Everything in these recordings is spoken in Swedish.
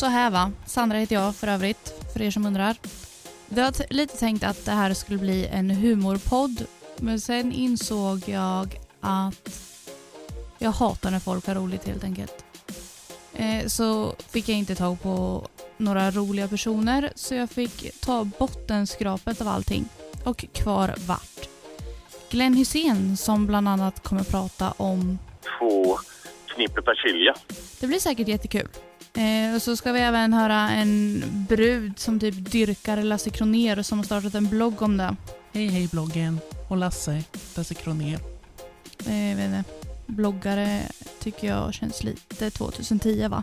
så här va, Sandra heter jag för övrigt, för er som undrar. Jag har lite tänkt att det här skulle bli en humorpodd, men sen insåg jag att jag hatar när folk har roligt helt enkelt. Eh, så fick jag inte tag på några roliga personer, så jag fick ta bottenskrapet av allting. Och kvar vart Glenn Hussein som bland annat kommer prata om två knippe persilja. Det blir säkert jättekul. Eh, och så ska vi även höra en brud som typ dyrkar Lasse Kronér som har startat en blogg om det. Hej hej bloggen och Lasse, Lasse Kronér. Eh, jag vet inte. Bloggare tycker jag känns lite 2010 va?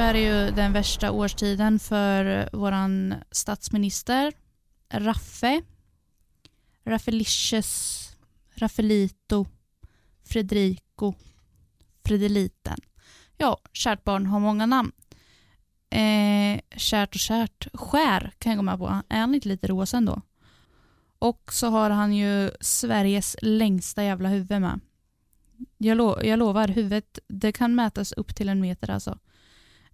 Nu är det ju den värsta årstiden för våran statsminister Raffe. Raffelicious, Raffelito, Fredrico, Fredeliten. Ja, kärt barn har många namn. Eh, kärt och kärt. Skär kan jag gå med på. Är han inte lite rosa ändå? Och så har han ju Sveriges längsta jävla huvud med. Jag, lo jag lovar, huvudet det kan mätas upp till en meter alltså.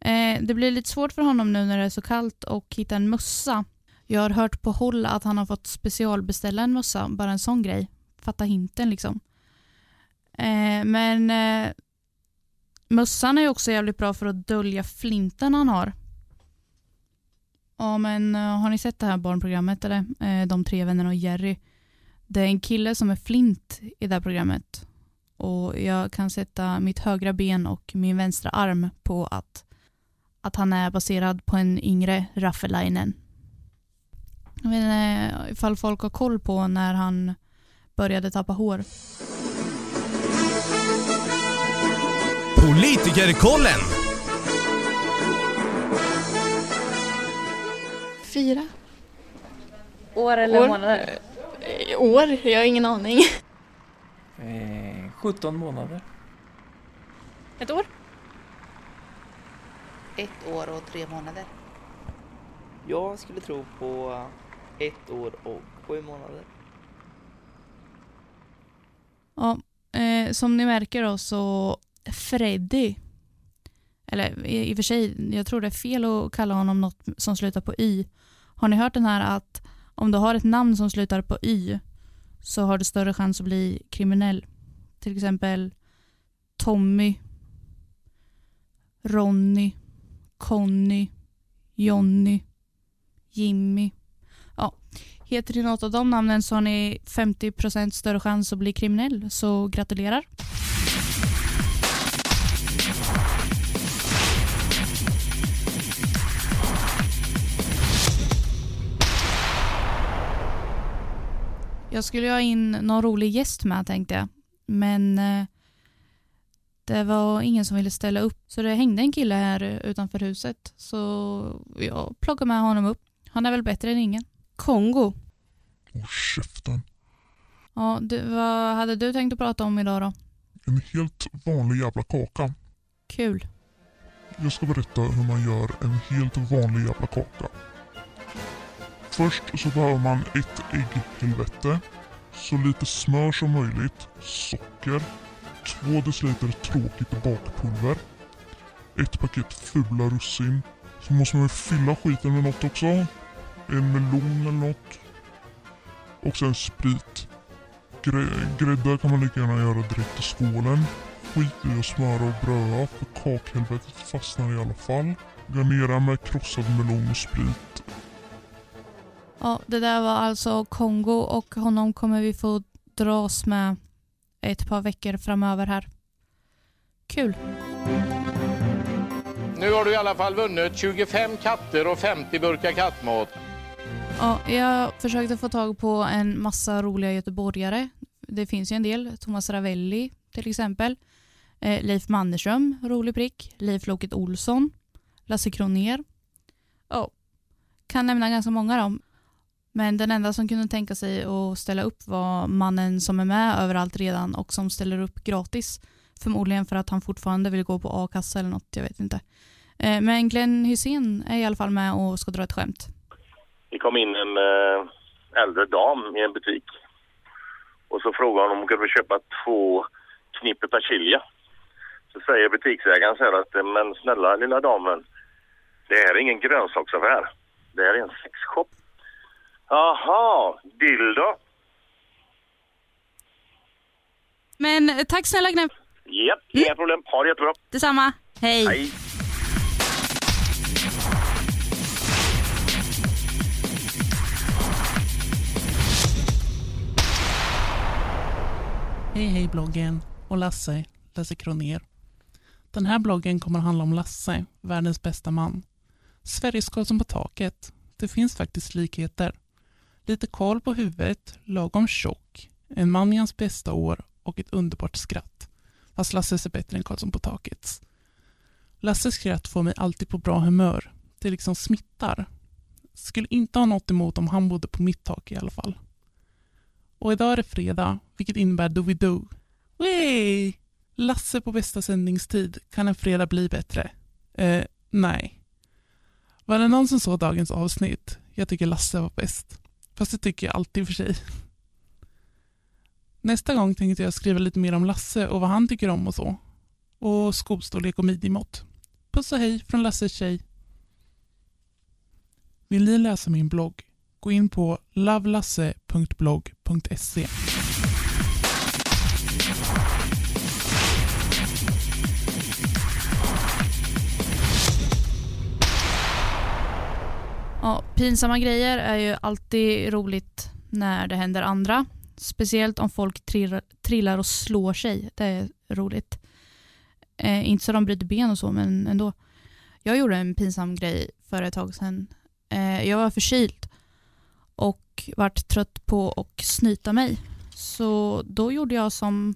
Eh, det blir lite svårt för honom nu när det är så kallt och hitta en mössa. Jag har hört på håll att han har fått specialbeställa en mössa, bara en sån grej. Fatta hinten liksom. Eh, men eh, mössan är också jävligt bra för att dölja flinten han har. Ja men eh, har ni sett det här barnprogrammet eller? Eh, de tre vännerna och Jerry. Det är en kille som är flint i det här programmet. Och jag kan sätta mitt högra ben och min vänstra arm på att att han är baserad på en yngre Raffelainen. Jag vet inte ifall folk har koll på när han började tappa hår. Politikerkollen! Fyra År eller År. månader? Eh, år? Jag har ingen aning. Eh, 17 månader. Ett år? Ett år och tre månader. Jag skulle tro på ett år och sju månader. Ja, eh, som ni märker då så Freddy, eller i, i och för sig, jag tror det är fel att kalla honom något som slutar på y. Har ni hört den här att om du har ett namn som slutar på y så har du större chans att bli kriminell? Till exempel Tommy, Ronny, Conny, Jonny, Jimmy. Ja, heter ni något av de namnen så har ni 50% större chans att bli kriminell, så gratulerar. Jag skulle ha in någon rolig gäst med tänkte jag. Men eh, det var ingen som ville ställa upp. Så det hängde en kille här utanför huset. Så jag plockade med honom upp. Han är väl bättre än ingen. Kongo. Åh käften. Ja, du, vad hade du tänkt att prata om idag då? En helt vanlig jävla kaka. Kul. Jag ska berätta hur man gör en helt vanlig jävla kaka. Först så behöver man ett ägghelvete, så lite smör som möjligt, socker, två deciliter tråkigt bakpulver, ett paket fula russin. Så måste man ju fylla skiten med något också. En melon eller något. Och sen sprit. Grä- Grädde kan man lika gärna göra direkt i skålen. Skit i att smöra och bröda för kakhelvetet fastnar i alla fall. Garnera med krossad melon och sprit. Ja, det där var alltså Kongo och honom kommer vi få dras med ett par veckor framöver här. Kul. Nu har du i alla fall vunnit 25 katter och 50 burkar kattmat. Ja, jag försökte få tag på en massa roliga göteborgare. Det finns ju en del. Thomas Ravelli till exempel. Eh, Leif Mannerström, rolig prick. Leif Loket Olsson. Lasse Kronér. Ja, kan nämna ganska många dem. Men den enda som kunde tänka sig att ställa upp var mannen som är med överallt redan och som ställer upp gratis. Förmodligen för att han fortfarande vill gå på a-kassa eller något, jag vet inte. Eh, men Glenn Hussein är i alla fall med och ska dra ett skämt. Det kom in en, eh, äldre dam i en butik. Och så frågade hon om hon kunde få köpa två knippe persilja. Så säger butiksägaren så här att eh, men snälla lilla damen, det här är ingen grönsaksaffär. Det här är en sexshop. Jaha, dildo. Men eh, tack snälla Gnäpp. Japp, inga problem. Ha det jättebra. Detsamma. Hej. Hej. Hej hej bloggen och Lasse läser Kroner. Den här bloggen kommer att handla om Lasse, världens bästa man. Sveriges Karlsson på taket. Det finns faktiskt likheter. Lite koll på huvudet, lagom tjock, en man i hans bästa år och ett underbart skratt. Fast Lasse är bättre än Karlsson på taket. Lasses skratt får mig alltid på bra humör. Det liksom smittar. Skulle inte ha något emot om han bodde på mitt tak i alla fall. Och idag är det fredag, vilket innebär Doobidoo. Yay! Lasse på bästa sändningstid. Kan en fredag bli bättre? Eh, nej. Var det någon som såg dagens avsnitt? Jag tycker Lasse var bäst. Fast det tycker jag alltid för sig. Nästa gång tänkte jag skriva lite mer om Lasse och vad han tycker om och så. Och skostorlek och midjemått. Puss och hej från Lasses tjej. Vill ni läsa min blogg? Gå in på lovelasse.blogg.se. Ja, pinsamma grejer är ju alltid roligt när det händer andra. Speciellt om folk trillar, trillar och slår sig. Det är roligt. Eh, inte så de bryter ben och så, men ändå. Jag gjorde en pinsam grej för ett tag sedan. Eh, jag var förkyld och vart trött på att snyta mig. Så då gjorde jag som,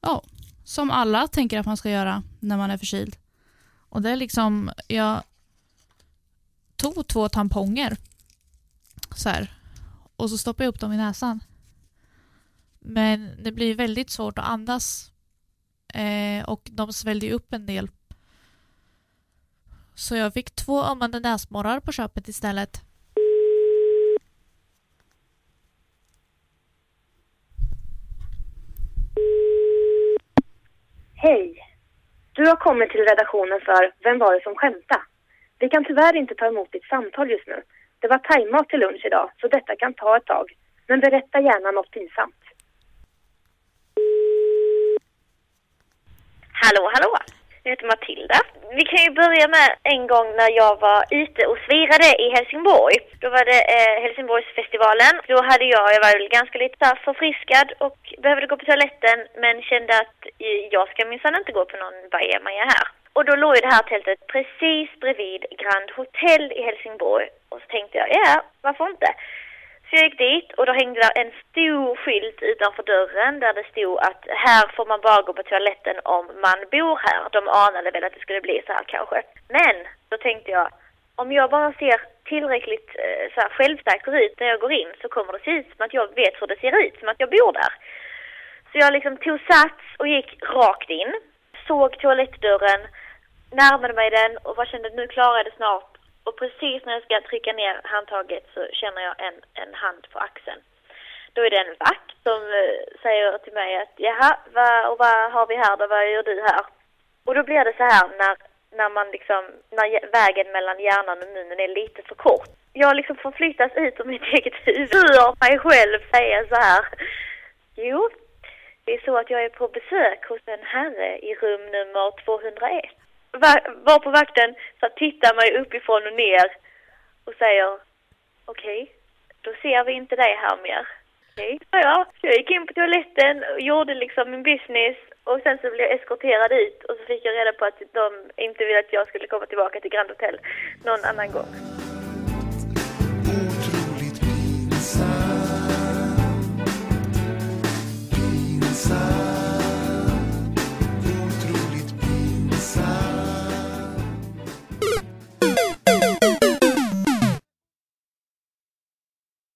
ja, som alla tänker att man ska göra när man är förkyld. Och det är liksom, jag tog två tamponger så här, och så stoppade jag upp dem i näsan. Men det blir väldigt svårt att andas eh, och de svällde ju upp en del. Så jag fick två ömmande näsborrar på köpet istället. Hej! Du har kommit till redaktionen för Vem var det som skämtade? Vi kan tyvärr inte ta emot ditt samtal just nu. Det var tajmat till lunch idag, så detta kan ta ett tag. Men berätta gärna något pinsamt. Hallå, hallå! Jag heter Matilda. Vi kan ju börja med en gång när jag var ute och svirade i Helsingborg. Då var det eh, Helsingborgsfestivalen. Då hade jag, jag var väl ganska lite så förfriskad och behövde gå på toaletten men kände att jag ska minsann inte gå på någon bajamaja här. Och då låg ju det här tältet precis bredvid Grand Hotel i Helsingborg. Och så tänkte jag, ja, varför inte? Så jag gick dit och då hängde där en stor skylt utanför dörren där det stod att här får man bara gå på toaletten om man bor här. De anade väl att det skulle bli så här kanske. Men då tänkte jag, om jag bara ser tillräckligt eh, så här, självsäker ut när jag går in så kommer det se ut som att jag vet hur det ser ut, som att jag bor där. Så jag liksom tog sats och gick rakt in, såg toalettdörren, närmade mig den och bara kände att nu klarar jag det snart och precis när jag ska trycka ner handtaget så känner jag en, en hand på axeln. Då är det en vakt som eh, säger till mig att jaha, vad, och vad har vi här då, vad gör du här? Och då blir det så här när, när man liksom, när vägen mellan hjärnan och munnen är lite för kort. Jag liksom förflyttas ut ur mitt eget huvud, hör mig själv säga så här. Jo, det är så att jag är på besök hos en herre i rum nummer 201 var på vakten så tittar mig uppifrån och ner och säger okej, okay, då ser vi inte dig här mer. Okej, okay. ja, så jag gick in på toaletten och gjorde liksom min business och sen så blev jag eskorterad ut och så fick jag reda på att de inte ville att jag skulle komma tillbaka till Grand Hotel någon annan gång.